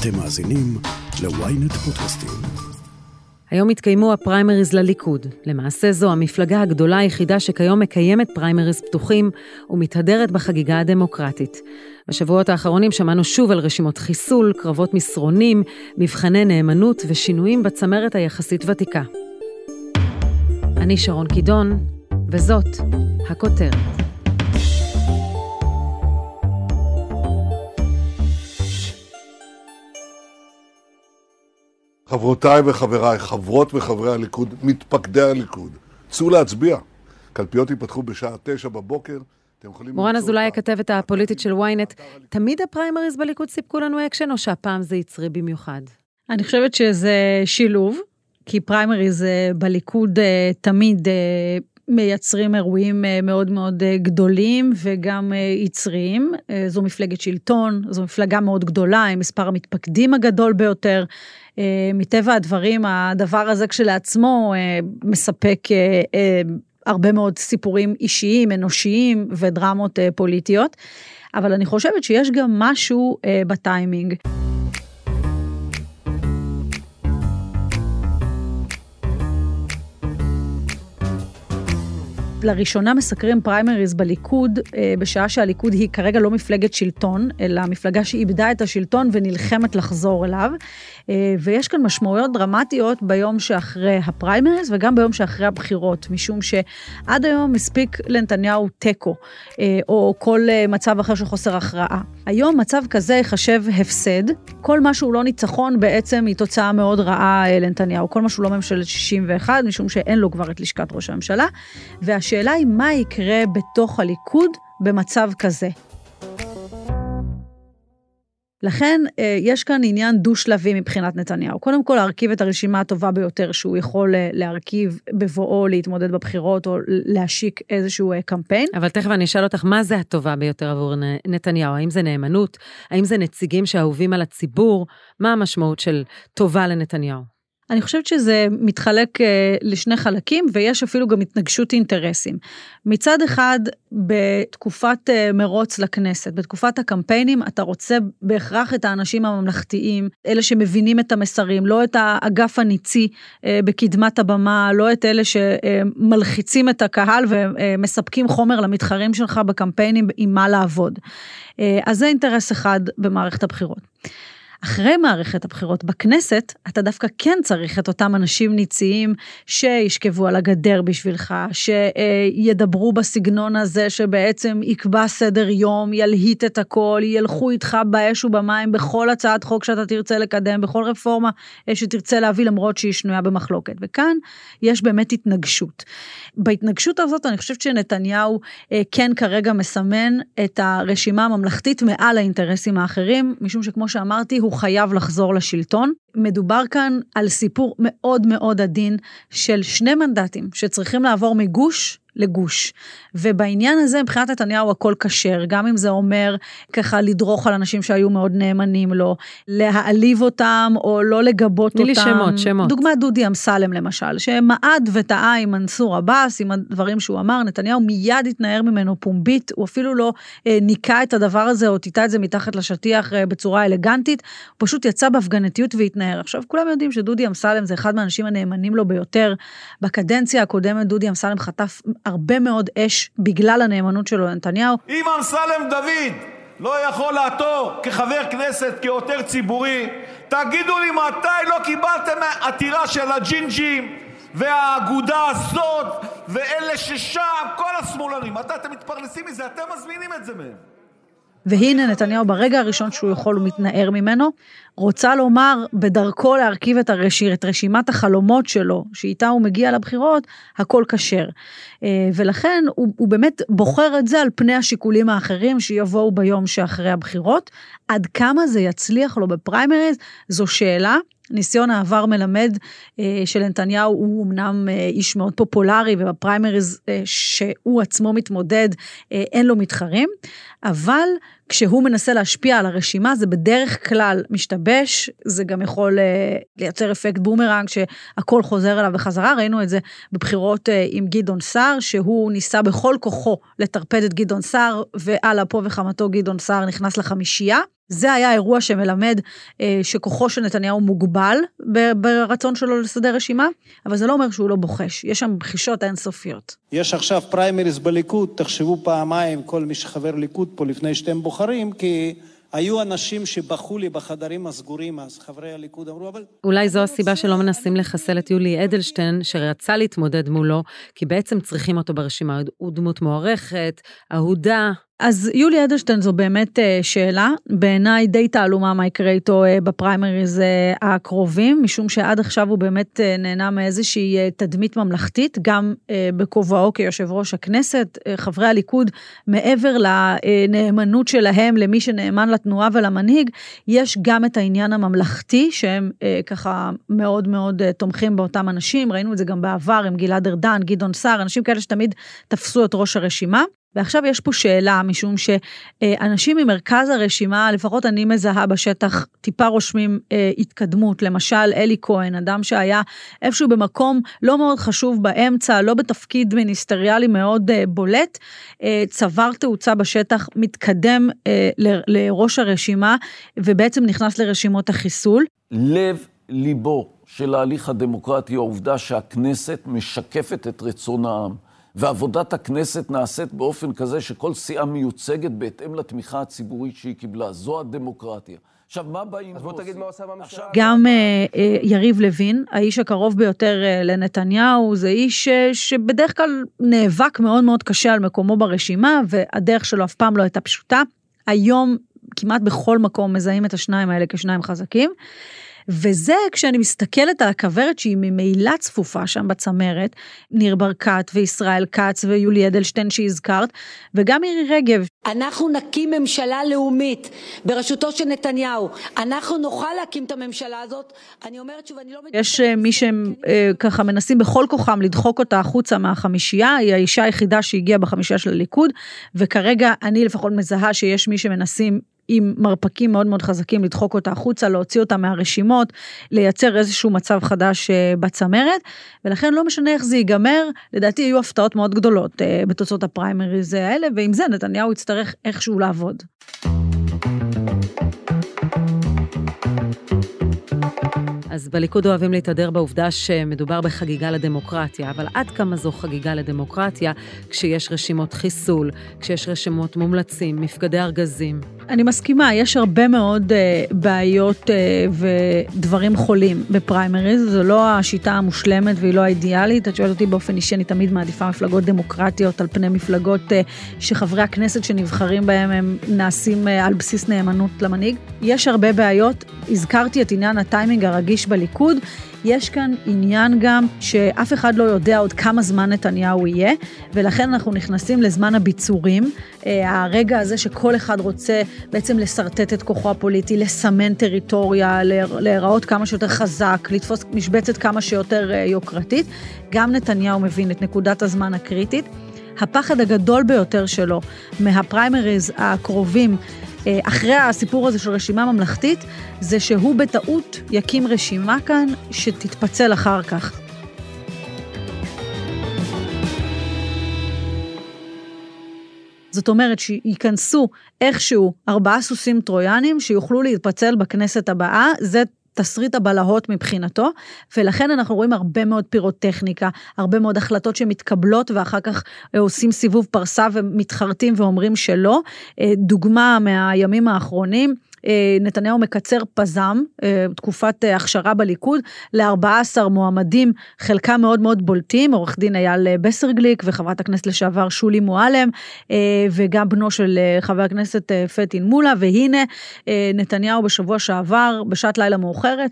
אתם מאזינים ל-ynet פודקאסטים. היום התקיימו הפריימריז לליכוד. למעשה זו המפלגה הגדולה היחידה שכיום מקיימת פריימריז פתוחים ומתהדרת בחגיגה הדמוקרטית. בשבועות האחרונים שמענו שוב על רשימות חיסול, קרבות מסרונים, מבחני נאמנות ושינויים בצמרת היחסית ותיקה. אני שרון קידון, וזאת הכותרת. חברותיי וחבריי, חברות וחברי הליכוד, מתפקדי הליכוד, צאו להצביע. קלפיות ייפתחו בשעה תשע בבוקר. מורן אזולאי, הכתבת הפוליטית של ynet, תמיד הפריימריז בליכוד סיפקו לנו אקשן, או שהפעם זה יצרי במיוחד? אני חושבת שזה שילוב, כי פריימריז אה, בליכוד אה, תמיד אה, מייצרים אירועים מאוד מאוד גדולים וגם יצריים. זו מפלגת שלטון, זו מפלגה מאוד גדולה, עם מספר המתפקדים הגדול ביותר. מטבע הדברים, הדבר הזה כשלעצמו מספק הרבה מאוד סיפורים אישיים, אנושיים ודרמות פוליטיות. אבל אני חושבת שיש גם משהו בטיימינג. לראשונה מסקרים פריימריז בליכוד, אה, בשעה שהליכוד היא כרגע לא מפלגת שלטון, אלא מפלגה שאיבדה את השלטון ונלחמת לחזור אליו. אה, ויש כאן משמעויות דרמטיות ביום שאחרי הפריימריז וגם ביום שאחרי הבחירות, משום שעד היום מספיק לנתניהו תיקו, אה, או כל מצב אחר של חוסר הכרעה. היום מצב כזה ייחשב הפסד, כל מה שהוא לא ניצחון בעצם היא תוצאה מאוד רעה לנתניהו, כל מה שהוא לא ממשלת 61, משום שאין לו כבר את לשכת ראש הממשלה. והש... השאלה היא מה יקרה בתוך הליכוד במצב כזה. לכן אה, יש כאן עניין דו-שלבי מבחינת נתניהו. קודם כל להרכיב את הרשימה הטובה ביותר שהוא יכול אה, להרכיב בבואו להתמודד בבחירות או להשיק איזשהו אה, קמפיין. אבל תכף אני אשאל אותך, מה זה הטובה ביותר עבור נתניהו? האם זה נאמנות? האם זה נציגים שאהובים על הציבור? מה המשמעות של טובה לנתניהו? אני חושבת שזה מתחלק אה, לשני חלקים ויש אפילו גם התנגשות אינטרסים. מצד אחד, בתקופת אה, מרוץ לכנסת, בתקופת הקמפיינים, אתה רוצה בהכרח את האנשים הממלכתיים, אלה שמבינים את המסרים, לא את האגף הניצי אה, בקדמת הבמה, לא את אלה שמלחיצים את הקהל ומספקים חומר למתחרים שלך בקמפיינים עם מה לעבוד. אז זה אינטרס אחד במערכת הבחירות. אחרי מערכת הבחירות בכנסת, אתה דווקא כן צריך את אותם אנשים ניציים שישכבו על הגדר בשבילך, שידברו בסגנון הזה שבעצם יקבע סדר יום, ילהיט את הכל, ילכו איתך באש ובמים בכל הצעת חוק שאתה תרצה לקדם, בכל רפורמה שתרצה להביא למרות שהיא שנויה במחלוקת. וכאן יש באמת התנגשות. בהתנגשות הזאת אני חושבת שנתניהו אה, כן כרגע מסמן את הרשימה הממלכתית מעל האינטרסים האחרים, משום שכמו שאמרתי, הוא הוא חייב לחזור לשלטון. מדובר כאן על סיפור מאוד מאוד עדין של שני מנדטים שצריכים לעבור מגוש לגוש. ובעניין הזה מבחינת נתניהו הכל כשר, גם אם זה אומר ככה לדרוך על אנשים שהיו מאוד נאמנים לו, להעליב אותם או לא לגבות אותם. תני לי שמות, שמות. דוגמת דודי אמסלם למשל, שמעד וטעה עם מנסור עבאס, עם הדברים שהוא אמר, נתניהו מיד התנער ממנו פומבית, הוא אפילו לא אה, ניקה את הדבר הזה או טיטה את זה מתחת לשטיח אה, בצורה אלגנטית, הוא פשוט יצא בהפגנתיות והתנער. עכשיו כולם יודעים שדודי אמסלם זה אחד מהאנשים הנאמנים לו ביותר. בקדנציה הקודמת דודי אמסלם חטף הרבה מאוד אש בגלל הנאמנות שלו לנתניהו. אם אמסלם דוד לא יכול לעתור כחבר כנסת, כעותר ציבורי, תגידו לי מתי לא קיבלתם עתירה של הג'ינג'ים והאגודה הזאת ואלה ששם, כל השמאלנים. מתי אתם מתפרנסים מזה? אתם מזמינים את זה מהם. והנה נתניהו ברגע הראשון שהוא יכול הוא מתנער ממנו, רוצה לומר בדרכו להרכיב את, הרש... את רשימת החלומות שלו, שאיתה הוא מגיע לבחירות, הכל כשר. אה, ולכן הוא, הוא באמת בוחר את זה על פני השיקולים האחרים שיבואו ביום שאחרי הבחירות. עד כמה זה יצליח לו בפריימריז, זו שאלה. ניסיון העבר מלמד אה, שלנתניהו הוא אמנם אה, איש מאוד פופולרי ובפריימריז אה, שהוא עצמו מתמודד אה, אין לו מתחרים, אבל כשהוא מנסה להשפיע על הרשימה זה בדרך כלל משתבש, זה גם יכול אה, לייצר אפקט בומרנג שהכל חוזר אליו בחזרה, ראינו את זה בבחירות אה, עם גדעון סער, שהוא ניסה בכל כוחו לטרפד את גדעון סער, ועל אפו וחמתו גדעון סער נכנס לחמישייה. זה היה אירוע שמלמד אה, שכוחו של נתניהו מוגבל ברצון שלו לסדר רשימה, אבל זה לא אומר שהוא לא בוחש, יש שם בחישות אינסופיות. יש עכשיו פריימריז בליכוד, תחשבו פעמיים כל מי שחבר ליכוד פה לפני שאתם בוחרים, כי... היו אנשים שבכו לי בחדרים הסגורים אז, חברי הליכוד אמרו, אבל... אולי זו הסיבה שלא מנסים לחסל את יולי אדלשטיין, שרצה להתמודד מולו, כי בעצם צריכים אותו ברשימה. הוא דמות מוערכת, אהודה, אז יולי אדלשטיין זו באמת אה, שאלה, בעיניי די תעלומה מה יקרה איתו אה, בפריימריז אה, הקרובים, משום שעד עכשיו הוא באמת נהנה מאיזושהי תדמית ממלכתית, גם בכובעו כיושב ראש הכנסת, חברי הליכוד, מעבר לנאמנות שלהם למי שנאמן לתנועה ולמנהיג, יש גם את העניין הממלכתי, שהם ככה מאוד מאוד תומכים באותם אנשים, ראינו את זה גם בעבר עם גלעד ארדן, גדעון סער, אנשים כאלה שתמיד תפסו את ראש הרשימה. ועכשיו יש פה שאלה, משום שאנשים ממרכז הרשימה, לפחות אני מזהה בשטח, טיפה רושמים אה, התקדמות. למשל, אלי כהן, אדם שהיה איפשהו במקום לא מאוד חשוב באמצע, לא בתפקיד מיניסטריאלי מאוד אה, בולט, אה, צבר תאוצה בשטח, מתקדם אה, ל, לראש הרשימה, ובעצם נכנס לרשימות החיסול. לב ליבו של ההליך הדמוקרטי, העובדה שהכנסת משקפת את רצון העם. ועבודת הכנסת נעשית באופן כזה שכל סיעה מיוצגת בהתאם לתמיכה הציבורית שהיא קיבלה. זו הדמוקרטיה. עכשיו, מה באים אז בוא תגיד מה עושה בממשלה. גם אה, אה, יריב לוין, האיש הקרוב ביותר אה, לנתניהו, זה איש שבדרך כלל נאבק מאוד מאוד קשה על מקומו ברשימה, והדרך שלו אף פעם לא הייתה פשוטה. היום כמעט בכל מקום מזהים את השניים האלה כשניים חזקים. וזה כשאני מסתכלת על הכוורת שהיא ממילא צפופה שם בצמרת, ניר ברקת וישראל כץ ויולי אדלשטיין שהזכרת, וגם מירי רגב. אנחנו נקים ממשלה לאומית בראשותו של נתניהו. אנחנו נוכל להקים את הממשלה הזאת. אני אומרת שוב, אני לא... יש אה, מי שהם אה, ככה מנסים בכל כוחם לדחוק אותה החוצה מהחמישייה, היא האישה היחידה שהגיעה בחמישייה של הליכוד, וכרגע אני לפחות מזהה שיש מי שמנסים עם מרפקים מאוד מאוד חזקים לדחוק אותה החוצה, להוציא אותה מהרשימות, לייצר איזשהו מצב חדש אה, בצמרת, ולכן לא משנה איך זה ייגמר, לדעתי יהיו הפתעות מאוד גדולות אה, בתוצאות הפריימריז האלה, ועם זה נתניהו יצטרך איכשהו לעבוד. אז בליכוד אוהבים להתהדר בעובדה שמדובר בחגיגה לדמוקרטיה, אבל עד כמה זו חגיגה לדמוקרטיה כשיש רשימות חיסול, כשיש רשימות מומלצים, מפקדי ארגזים? אני מסכימה, יש הרבה מאוד uh, בעיות uh, ודברים חולים בפריימריז, זו לא השיטה המושלמת והיא לא האידיאלית. את שואלת אותי באופן אישי, אני תמיד מעדיפה מפלגות דמוקרטיות על פני מפלגות uh, שחברי הכנסת שנבחרים בהם הם נעשים uh, על בסיס נאמנות למנהיג. יש הרבה בעיות, הזכרתי את עניין הטיימינג הרגיש בליכוד. יש כאן עניין גם שאף אחד לא יודע עוד כמה זמן נתניהו יהיה, ולכן אנחנו נכנסים לזמן הביצורים. אה, הרגע הזה שכל אחד רוצה בעצם לשרטט את כוחו הפוליטי, לסמן טריטוריה, להיראות כמה שיותר חזק, לתפוס משבצת כמה שיותר אה, יוקרתית. גם נתניהו מבין את נקודת הזמן הקריטית. הפחד הגדול ביותר שלו מהפריימריז הקרובים אה, אחרי הסיפור הזה של רשימה ממלכתית, זה שהוא בטעות יקים רשימה כאן שתתפצל אחר כך. זאת אומרת שייכנסו איכשהו ארבעה סוסים טרויאנים שיוכלו להתפצל בכנסת הבאה, זה תסריט הבלהות מבחינתו, ולכן אנחנו רואים הרבה מאוד פירוטכניקה, הרבה מאוד החלטות שמתקבלות ואחר כך אה, עושים סיבוב פרסה ומתחרטים ואומרים שלא. אה, דוגמה מהימים האחרונים, נתניהו מקצר פזם, אה, תקופת אה, הכשרה בליכוד, ל-14 מועמדים, חלקם מאוד מאוד בולטים, עורך דין אייל בסרגליק וחברת הכנסת לשעבר שולי מועלם, וגם בנו של חבר הכנסת פטין מולה, והנה נתניהו בשבוע שעבר, בשעת לילה מאוחרת,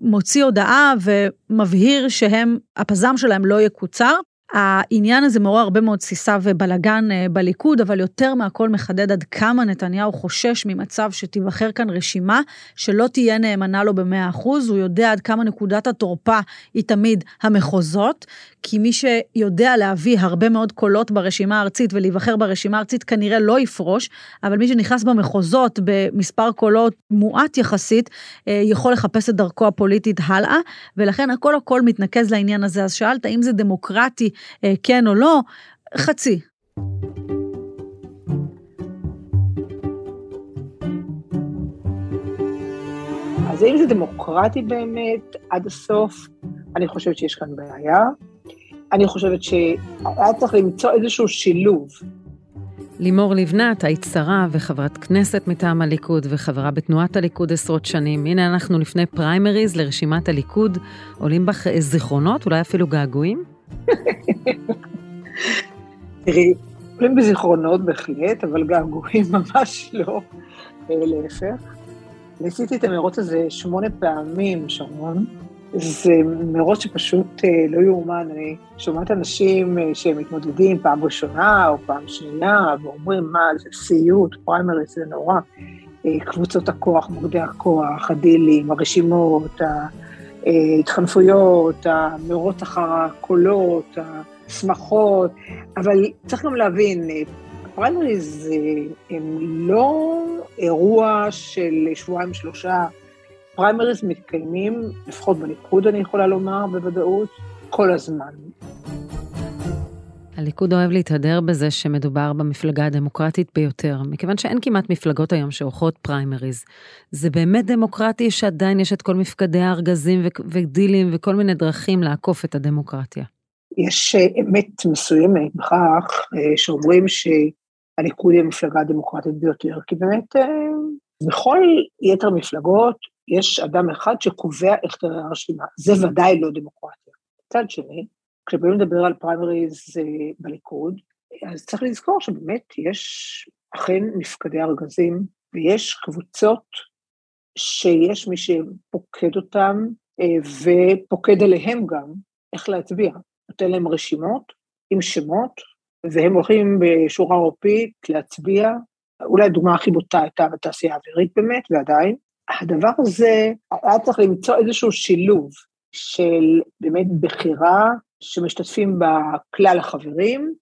מוציא הודעה ומבהיר שהם, הפזם שלהם לא יקוצר. העניין הזה מעורר הרבה מאוד תסיסה ובלגן אה, בליכוד, אבל יותר מהכל מחדד עד כמה נתניהו חושש ממצב שתיבחר כאן רשימה שלא תהיה נאמנה לו במאה אחוז, הוא יודע עד כמה נקודת התורפה היא תמיד המחוזות, כי מי שיודע להביא הרבה מאוד קולות ברשימה הארצית ולהיבחר ברשימה הארצית כנראה לא יפרוש, אבל מי שנכנס במחוזות במספר קולות מועט יחסית, אה, יכול לחפש את דרכו הפוליטית הלאה, ולכן הכל הכל מתנקז לעניין הזה. אז שאלת האם זה דמוקרטי, אה, כן או לא? חצי. אז האם זה דמוקרטי באמת עד הסוף? אני חושבת שיש כאן בעיה. אני חושבת שהיה צריך למצוא איזשהו שילוב. לימור לבנת, היית שרה וחברת כנסת מטעם הליכוד וחברה בתנועת הליכוד עשרות שנים. הנה אנחנו לפני פריימריז לרשימת הליכוד. עולים בך זיכרונות, אולי אפילו געגועים? תראי, עולים בי זיכרונות בהחלט, אבל געגועים ממש לא, אה, להפך. ניסיתי את המרוץ הזה שמונה פעמים, שרון. זה מרוץ שפשוט אה, לא יאומן. אני שומעת אנשים אה, שהם מתמודדים פעם ראשונה או פעם שנייה, ואומרים, מה, זה סיוט, פריימריס, זה נורא. קבוצות הכוח, מוקדי הכוח, הדילים, הרשימות, ההתחנפויות, המרוץ אחר הקולות, שמחות, אבל צריך גם להבין, פריימריז הם לא אירוע של שבועיים שלושה, פריימריז מתקיימים, לפחות בליכוד אני יכולה לומר בוודאות, כל הזמן. הליכוד אוהב להתהדר בזה שמדובר במפלגה הדמוקרטית ביותר, מכיוון שאין כמעט מפלגות היום שעורכות פריימריז. זה באמת דמוקרטי שעדיין יש את כל מפקדי הארגזים ודילים וכל מיני דרכים לעקוף את הדמוקרטיה. יש אה, אמת מסוימת בכך אה, שאומרים שהליכוד היא המפלגה הדמוקרטית ביותר, כי באמת אה, בכל יתר המפלגות יש אדם אחד שקובע איך תראה הרשימה, זה ודאי לא דמוקרטיה. מצד שני, כשבאים לדבר על פריימריז בליכוד, אז צריך לזכור שבאמת יש אכן מפקדי ארגזים, ויש קבוצות שיש מי שפוקד אותם ופוקד עליהם גם איך להצביע. נותן להם רשימות עם שמות, והם הולכים בשורה עורפית להצביע. אולי הדוגמה הכי בוטה הייתה בתעשייה האווירית באמת, ועדיין. הדבר הזה, היה צריך למצוא איזשהו שילוב של באמת בחירה שמשתתפים בה כלל החברים,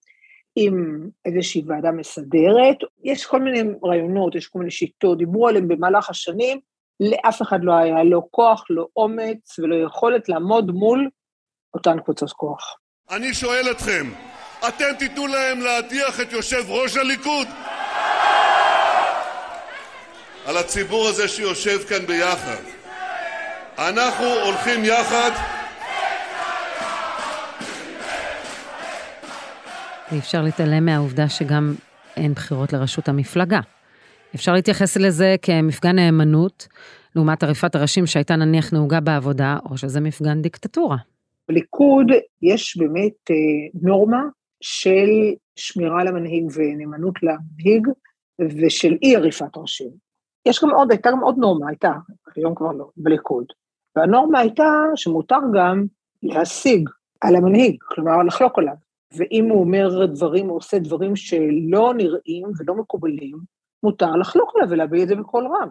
עם איזושהי ועדה מסדרת. יש כל מיני רעיונות, יש כל מיני שיטות, דיברו עליהם במהלך השנים, לאף אחד לא היה לא כוח, לא אומץ ולא יכולת לעמוד מול אותן קבוצות כוח. אני שואל אתכם, אתם תיתנו להם להדיח את יושב ראש הליכוד? על הציבור הזה שיושב כאן ביחד. אנחנו הולכים יחד אי אפשר להתעלם מהעובדה שגם אין בחירות לראשות המפלגה. אפשר להתייחס לזה כמפגן נאמנות, לעומת עריפת הראשים שהייתה נניח נהוגה בעבודה, או שזה מפגן דיקטטורה. בליכוד יש באמת אה, נורמה של שמירה על המנהיג ונאמנות למנהיג, ושל אי עריפת ראשים. יש גם עוד, הייתה גם עוד נורמה, הייתה, היום כבר לא, בליכוד. והנורמה הייתה שמותר גם להשיג על המנהיג, כלומר לחלוק עליו. ואם הוא אומר דברים, הוא עושה דברים שלא נראים ולא מקובלים, מותר לחלוק עליו ולהביא את זה בקול רם.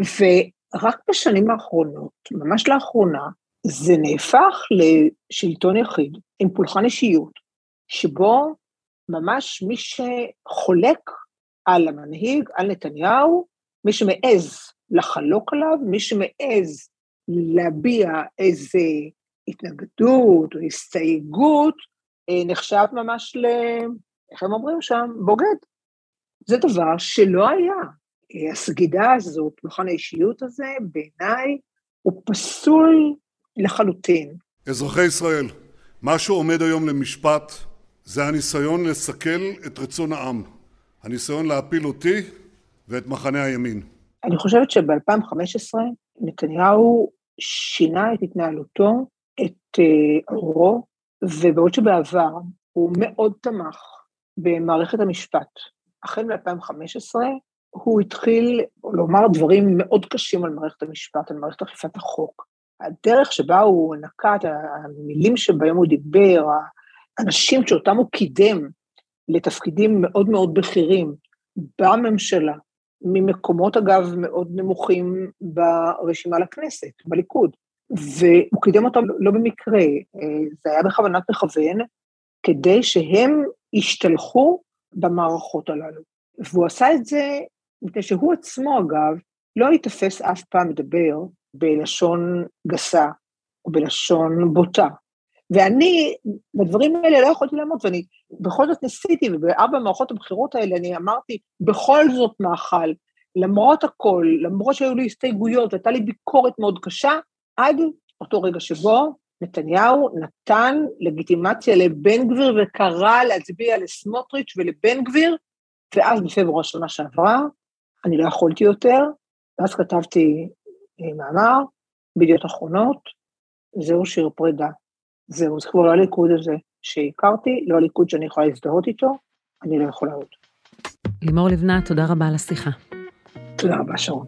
ורק בשנים האחרונות, ממש לאחרונה, זה נהפך לשלטון יחיד עם פולחן אישיות, שבו ממש מי שחולק על המנהיג, על נתניהו, מי שמעז לחלוק עליו, מי שמעז להביע איזה התנגדות או הסתייגות, אה, נחשב ממש ל... איך הם אומרים שם? בוגד. זה דבר שלא היה. אה, הסגידה הזאת, פולחן האישיות הזה, בעיניי, הוא פסול לחלוטין. אזרחי ישראל, מה שעומד היום למשפט זה הניסיון לסכל את רצון העם. הניסיון להפיל אותי ואת מחנה הימין. אני חושבת שב-2015 נתניהו שינה את התנהלותו, את עורו, אה, ובעוד שבעבר הוא מאוד תמך במערכת המשפט. החל מ-2015 הוא התחיל לומר דברים מאוד קשים על מערכת המשפט, על מערכת אכיפת החוק. הדרך שבה הוא נקט, המילים שבהם הוא דיבר, האנשים שאותם הוא קידם לתפקידים מאוד מאוד בכירים בממשלה, ממקומות אגב מאוד נמוכים ברשימה לכנסת, בליכוד, והוא קידם אותם לא במקרה, זה היה בכוונת מכוון, כדי שהם ישתלחו במערכות הללו. והוא עשה את זה מפני שהוא עצמו, אגב, לא ייתפס אף פעם לדבר בלשון גסה או בלשון בוטה. ואני, בדברים האלה לא יכולתי לעמוד, ואני בכל זאת ניסיתי, ובארבע מערכות הבחירות האלה אני אמרתי, בכל זאת מאכל, למרות הכל, למרות שהיו לי הסתייגויות והייתה לי ביקורת מאוד קשה, עד אותו רגע שבו נתניהו נתן לגיטימציה לבן גביר וקרא להצביע לסמוטריץ' ולבן גביר, ואז בפברואר שנה שעברה, אני לא יכולתי יותר, ואז כתבתי אה, מאמר בידיעות אחרונות, זהו שיר פרידה. זהו, זה כבר לא הליכוד הזה שהכרתי, לא הליכוד שאני יכולה להזדהות איתו, אני לא יכולה עוד. לימור לבנת, תודה רבה על השיחה. תודה רבה, שרון.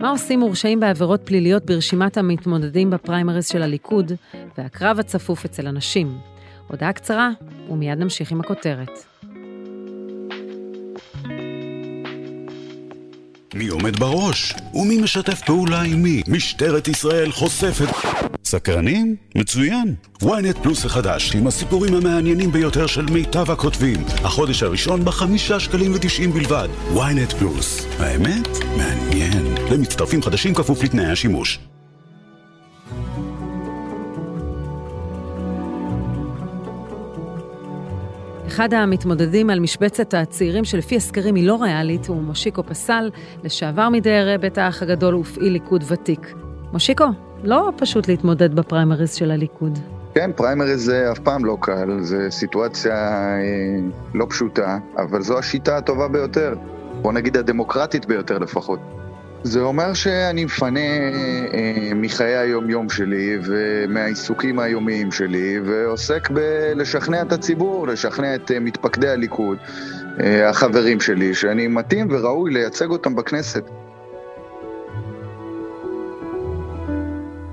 מה עושים מורשעים בעבירות פליליות ברשימת המתמודדים בפריימריז של הליכוד, והקרב הצפוף אצל הנשים? הודעה קצרה, ומיד נמשיך עם הכותרת. מי עומד בראש? ומי משתף פעולה עם מי? משטרת ישראל חושפת... סקרנים? מצוין. ynet פלוס החדש, עם הסיפורים המעניינים ביותר של מיטב הכותבים. החודש הראשון בחמישה שקלים ותשעים בלבד. ynet פלוס. האמת? מעניין. למצטרפים חדשים כפוף לתנאי השימוש. אחד המתמודדים על משבצת הצעירים שלפי הסקרים היא לא ריאלית הוא מושיקו פסל, לשעבר מדיירי בית האח הגדול ופעיל ליכוד ותיק. מושיקו, לא פשוט להתמודד בפריימריז של הליכוד. כן, פריימריז זה אף פעם לא קל, זו סיטואציה אה, לא פשוטה, אבל זו השיטה הטובה ביותר. בוא נגיד הדמוקרטית ביותר לפחות. זה אומר שאני מפנה אה, מחיי היום-יום שלי ומהעיסוקים היומיים שלי ועוסק בלשכנע את הציבור, לשכנע את אה, מתפקדי הליכוד, אה, החברים שלי, שאני מתאים וראוי לייצג אותם בכנסת.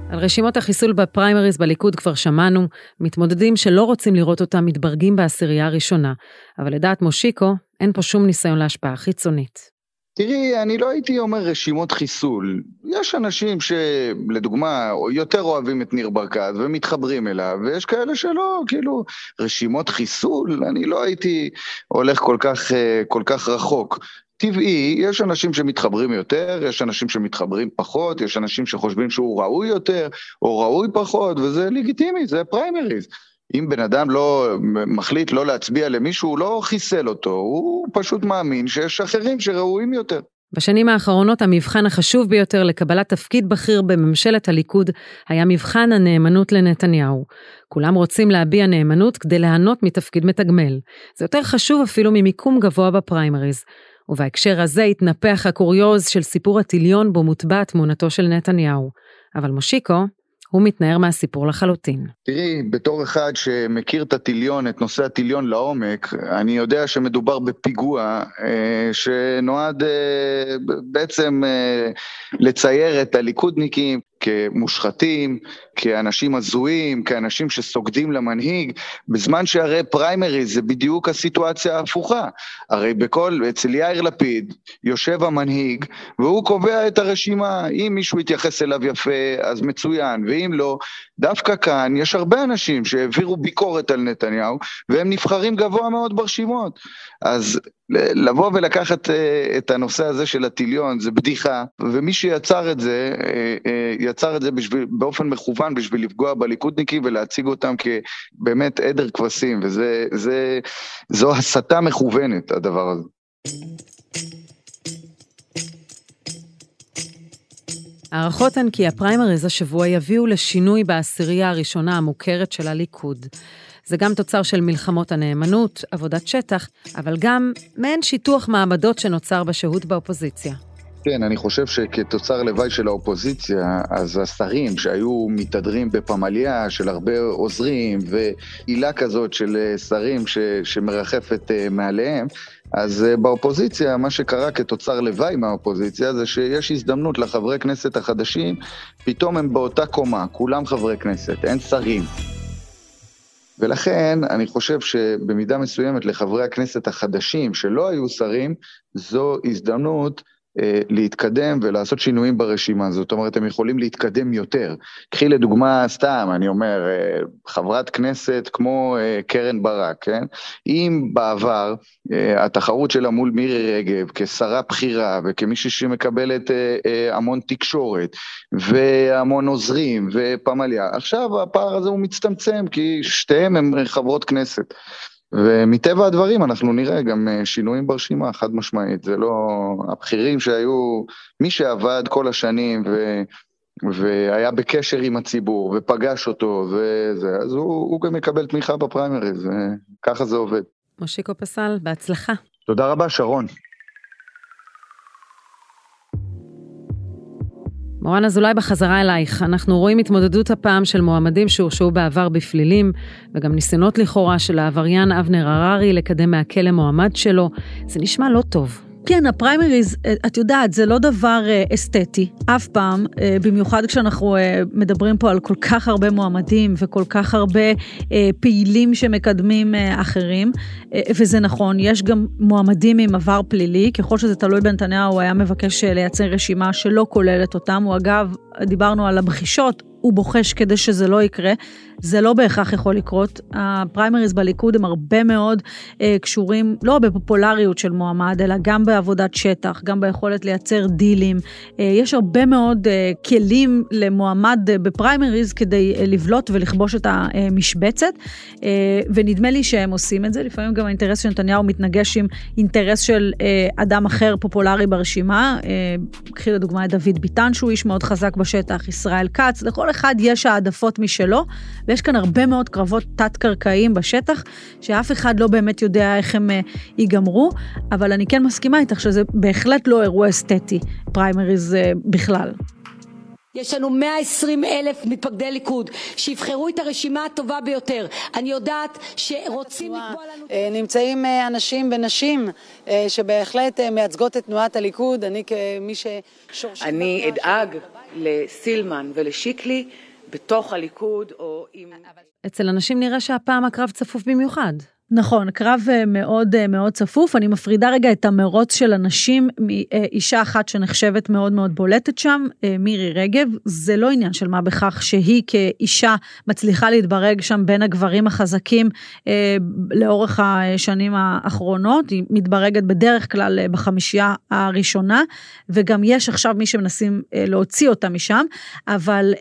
על רשימות החיסול בפריימריז בליכוד כבר שמענו, מתמודדים שלא רוצים לראות אותם מתברגים בעשירייה הראשונה, אבל לדעת מושיקו, אין פה שום ניסיון להשפעה חיצונית. תראי, אני לא הייתי אומר רשימות חיסול. יש אנשים שלדוגמה יותר אוהבים את ניר ברקת ומתחברים אליו, ויש כאלה שלא, כאילו, רשימות חיסול, אני לא הייתי הולך כל כך, אה, כל כך רחוק. טבעי, יש אנשים שמתחברים יותר, יש אנשים שמתחברים פחות, יש אנשים שחושבים שהוא ראוי יותר או ראוי פחות, וזה לגיטימי, זה פריימריז. אם בן אדם לא מחליט לא להצביע למישהו, הוא לא חיסל אותו, הוא פשוט מאמין שיש אחרים שראויים יותר. בשנים האחרונות המבחן החשוב ביותר לקבלת תפקיד בכיר בממשלת הליכוד היה מבחן הנאמנות לנתניהו. כולם רוצים להביע נאמנות כדי ליהנות מתפקיד מתגמל. זה יותר חשוב אפילו ממיקום גבוה בפריימריז. ובהקשר הזה התנפח הקוריוז של סיפור הטיליון בו מוטבעת תמונתו של נתניהו. אבל מושיקו הוא מתנער מהסיפור לחלוטין. תראי, בתור אחד שמכיר את הטיליון, את נושא הטיליון לעומק, אני יודע שמדובר בפיגוע אה, שנועד אה, בעצם אה, לצייר את הליכודניקים כמושחתים, כאנשים הזויים, כאנשים שסוגדים למנהיג, בזמן שהרי פריימריז זה בדיוק הסיטואציה ההפוכה. הרי בכל, אצל יאיר לפיד יושב המנהיג והוא קובע את הרשימה, אם מישהו יתייחס אליו יפה אז מצוין, ואם לא, דווקא כאן יש הרבה אנשים שהעבירו ביקורת על נתניהו והם נבחרים גבוה מאוד ברשימות. אז לבוא ולקחת אה, את הנושא הזה של הטיליון זה בדיחה, ומי שיצר את זה, אה, אה, יצר את זה בשביל, באופן מכוון בשביל לפגוע בליכודניקים ולהציג אותם כבאמת עדר כבשים, וזו הסתה מכוונת, הדבר הזה. הערכות הן כי הפריימריז השבוע יביאו לשינוי בעשירייה הראשונה המוכרת של הליכוד. זה גם תוצר של מלחמות הנאמנות, עבודת שטח, אבל גם מעין שיטוח מעמדות שנוצר בשהות באופוזיציה. כן, אני חושב שכתוצר לוואי של האופוזיציה, אז השרים שהיו מתהדרים בפמליה של הרבה עוזרים ועילה כזאת של אה, שרים ש, שמרחפת אה, מעליהם, אז אה, באופוזיציה, מה שקרה כתוצר לוואי מהאופוזיציה זה שיש הזדמנות לחברי כנסת החדשים, פתאום הם באותה קומה, כולם חברי כנסת, אין שרים. ולכן אני חושב שבמידה מסוימת לחברי הכנסת החדשים שלא היו שרים, זו הזדמנות להתקדם ולעשות שינויים ברשימה. זאת אומרת, הם יכולים להתקדם יותר. קחי לדוגמה, סתם, אני אומר, אה, חברת כנסת כמו אה, קרן ברק, כן? אם בעבר התחרות שלה מול מירי רגב כשרה בכירה וכמישהי שמקבלת המון תקשורת והמון עוזרים ופמליה, עכשיו הפער הזה הוא מצטמצם כי שתיהן הן חברות כנסת. ומטבע הדברים אנחנו נראה גם שינויים ברשימה, חד משמעית. זה לא... הבכירים שהיו, מי שעבד כל השנים ו... והיה בקשר עם הציבור, ופגש אותו, וזה, אז הוא, הוא גם יקבל תמיכה בפריימריז, ככה זה עובד. מושיקו פסל, בהצלחה. תודה רבה, שרון. מורן אזולאי בחזרה אלייך, אנחנו רואים התמודדות הפעם של מועמדים שהורשעו בעבר בפלילים, וגם ניסיונות לכאורה של העבריין אבנר הררי לקדם מהכלא מועמד שלו. זה נשמע לא טוב. כן, הפריימריז, אה, את יודעת, זה לא דבר אה, אסתטי, אף פעם, אה, במיוחד כשאנחנו מדברים פה על כל כך הרבה מועמדים וכל כך הרבה פעילים שמקדמים אחרים, וזה נכון, יש גם מועמדים עם עבר פלילי, ככל שזה תלוי בנתניהו, הוא היה מבקש לייצר רשימה שלא כוללת אותם, הוא אגב, דיברנו על הבחישות, הוא בוחש כדי שזה לא יקרה. זה לא בהכרח יכול לקרות. הפריימריז בליכוד הם הרבה מאוד אה, קשורים לא בפופולריות של מועמד, אלא גם בעבודת שטח, גם ביכולת לייצר דילים. אה, יש הרבה מאוד אה, כלים למועמד אה, בפריימריז כדי אה, לבלוט ולכבוש את המשבצת, אה, ונדמה לי שהם עושים את זה. לפעמים גם האינטרס של נתניהו מתנגש עם אינטרס של אה, אדם אחר פופולרי ברשימה. אה, קחי לדוגמה את דוד ביטן, שהוא איש מאוד חזק בשטח, ישראל כץ, לכל אחד יש העדפות משלו, ויש כאן הרבה מאוד קרבות תת-קרקעיים בשטח, שאף אחד לא באמת יודע איך הם uh, ייגמרו, אבל אני כן מסכימה איתך שזה בהחלט לא אירוע אסתטי, פריימריז uh, בכלל. יש לנו 120 אלף מתפקדי ליכוד שיבחרו את הרשימה הטובה ביותר. אני יודעת שרוצים לקבוע לנו... אה, נמצאים אנשים ונשים שבהחלט מייצגות את תנועת הליכוד. אני כמי ששורשית... אני אדאג לסילמן ולשיקלי בתוך הליכוד או עם... אצל אנשים נראה שהפעם הקרב צפוף במיוחד. נכון, קרב אה, מאוד אה, מאוד צפוף. אני מפרידה רגע את המרוץ של הנשים מאישה אחת שנחשבת מאוד מאוד בולטת שם, אה, מירי רגב. זה לא עניין של מה בכך שהיא כאישה מצליחה להתברג שם בין הגברים החזקים לאורך השנים האחרונות. היא מתברגת בדרך כלל בחמישייה הראשונה, וגם יש עכשיו מי שמנסים להוציא אותה משם, אבל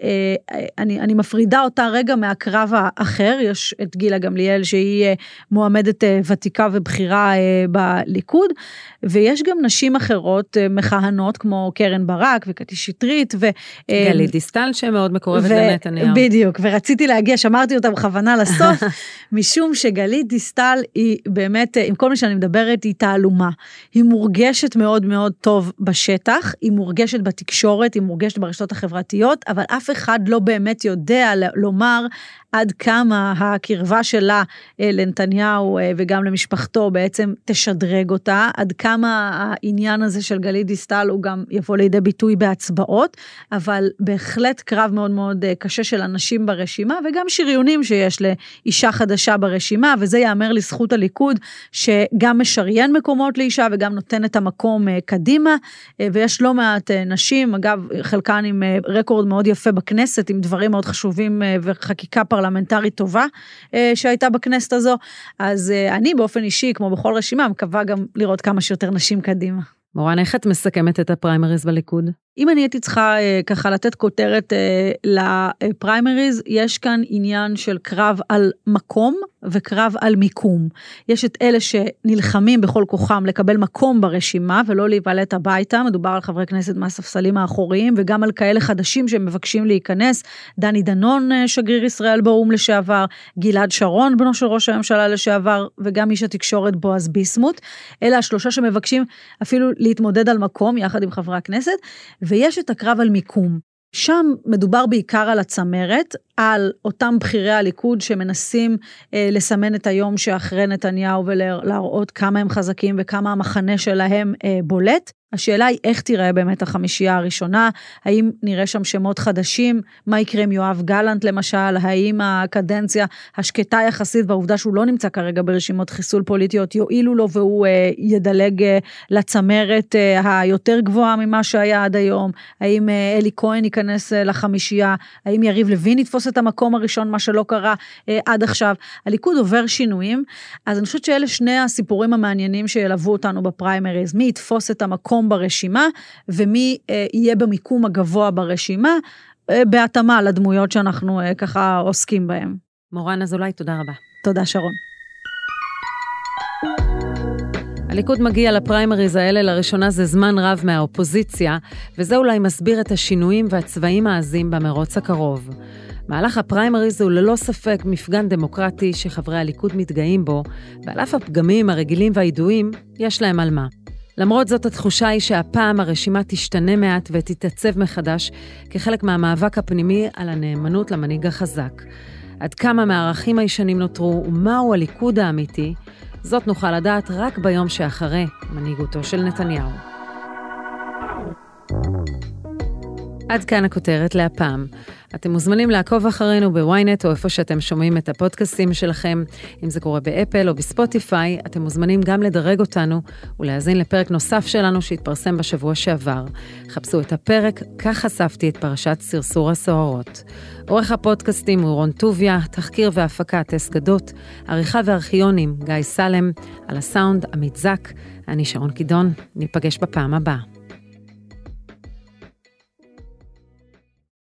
אני, אני מפרידה אותה רגע מהקרב האחר. יש את גילה גמליאל שהיא מועמדת אה, ותיקה ובכירה אה, בליכוד, ויש גם נשים אחרות אה, מכהנות כמו קרן ברק וקטי שטרית ו... גלית דיסטל שמאוד מקורבת ו... לנתניהו. בדיוק, ורציתי להגיע, שמרתי אותה בכוונה לסוף, משום שגלית דיסטל היא באמת, עם כל מי שאני מדברת, היא תעלומה. היא מורגשת מאוד מאוד טוב בשטח, היא מורגשת בתקשורת, היא מורגשת ברשתות החברתיות, אבל אף אחד לא באמת יודע לומר עד כמה הקרבה שלה לנתניהו אה, וגם למשפחתו בעצם תשדרג אותה, עד כמה העניין הזה של גלית דיסטל הוא גם יבוא לידי ביטוי בהצבעות, אבל בהחלט קרב מאוד מאוד אה, קשה של אנשים ברשימה וגם שריונים שיש לאישה חדשה ברשימה, וזה ייאמר לזכות הליכוד, שגם משריין מקומות לאישה וגם נותן את המקום קדימה, ויש לא מעט נשים, אגב, חלקן עם רקורד מאוד יפה בכנסת, עם דברים מאוד חשובים וחקיקה פרלמנטרית. טובה אה, שהייתה בכנסת הזו, אז אה, אני באופן אישי, כמו בכל רשימה, מקווה גם לראות כמה שיותר נשים קדימה. מורן, איך את מסכמת את הפריימריז בליכוד? אם אני הייתי צריכה אה, ככה לתת כותרת אה, לפריימריז, יש כאן עניין של קרב על מקום וקרב על מיקום. יש את אלה שנלחמים בכל כוחם לקבל מקום ברשימה ולא להיוולט הביתה, מדובר על חברי כנסת מהספסלים האחוריים וגם על כאלה חדשים שמבקשים להיכנס, דני דנון אה, שגריר ישראל באו"ם לשעבר, גלעד שרון בנו של ראש הממשלה לשעבר וגם איש התקשורת בועז ביסמוט. אלה השלושה שמבקשים אפילו להתמודד על מקום יחד עם חברי הכנסת. ויש את הקרב על מיקום. שם מדובר בעיקר על הצמרת, על אותם בכירי הליכוד שמנסים אה, לסמן את היום שאחרי נתניהו ולהראות כמה הם חזקים וכמה המחנה שלהם אה, בולט. השאלה היא איך תיראה באמת החמישייה הראשונה, האם נראה שם שמות חדשים, מה יקרה עם יואב גלנט למשל, האם הקדנציה השקטה יחסית והעובדה שהוא לא נמצא כרגע ברשימות חיסול פוליטיות יועילו לו והוא אה, ידלג אה, לצמרת אה, היותר גבוהה ממה שהיה עד היום, האם אה, אלי כהן ייכנס אה, לחמישייה, האם יריב לוין יתפוס את המקום הראשון, מה שלא קרה אה, עד עכשיו. הליכוד עובר שינויים, אז אני חושבת שאלה שני הסיפורים המעניינים שילוו אותנו בפריימריז, מי יתפוס את המקום מקום ברשימה, ומי אה, יהיה במיקום הגבוה ברשימה, אה, בהתאמה לדמויות שאנחנו אה, ככה עוסקים בהן. מורן אזולאי, תודה רבה. תודה, שרון. הליכוד מגיע לפריימריז האלה לראשונה זה זמן רב מהאופוזיציה, וזה אולי מסביר את השינויים והצבעים העזים במרוץ הקרוב. מהלך הפריימריז הוא ללא ספק מפגן דמוקרטי שחברי הליכוד מתגאים בו, ועל אף הפגמים הרגילים והידועים, יש להם על מה. למרות זאת, התחושה היא שהפעם הרשימה תשתנה מעט ותתעצב מחדש כחלק מהמאבק הפנימי על הנאמנות למנהיג החזק. עד כמה מהערכים הישנים נותרו ומהו הליכוד האמיתי, זאת נוכל לדעת רק ביום שאחרי מנהיגותו של נתניהו. עד כאן הכותרת להפעם. אתם מוזמנים לעקוב אחרינו בוויינט או איפה שאתם שומעים את הפודקאסטים שלכם. אם זה קורה באפל או בספוטיפיי, אתם מוזמנים גם לדרג אותנו ולהאזין לפרק נוסף שלנו שהתפרסם בשבוע שעבר. חפשו את הפרק, כך חשפתי את פרשת סרסור הסוהרות. עורך הפודקאסטים הוא רון טוביה, תחקיר והפקה טס גדות, עריכה וארכיונים גיא סלם, על הסאונד עמית זק, אני שרון קידון, ניפגש בפעם הבאה.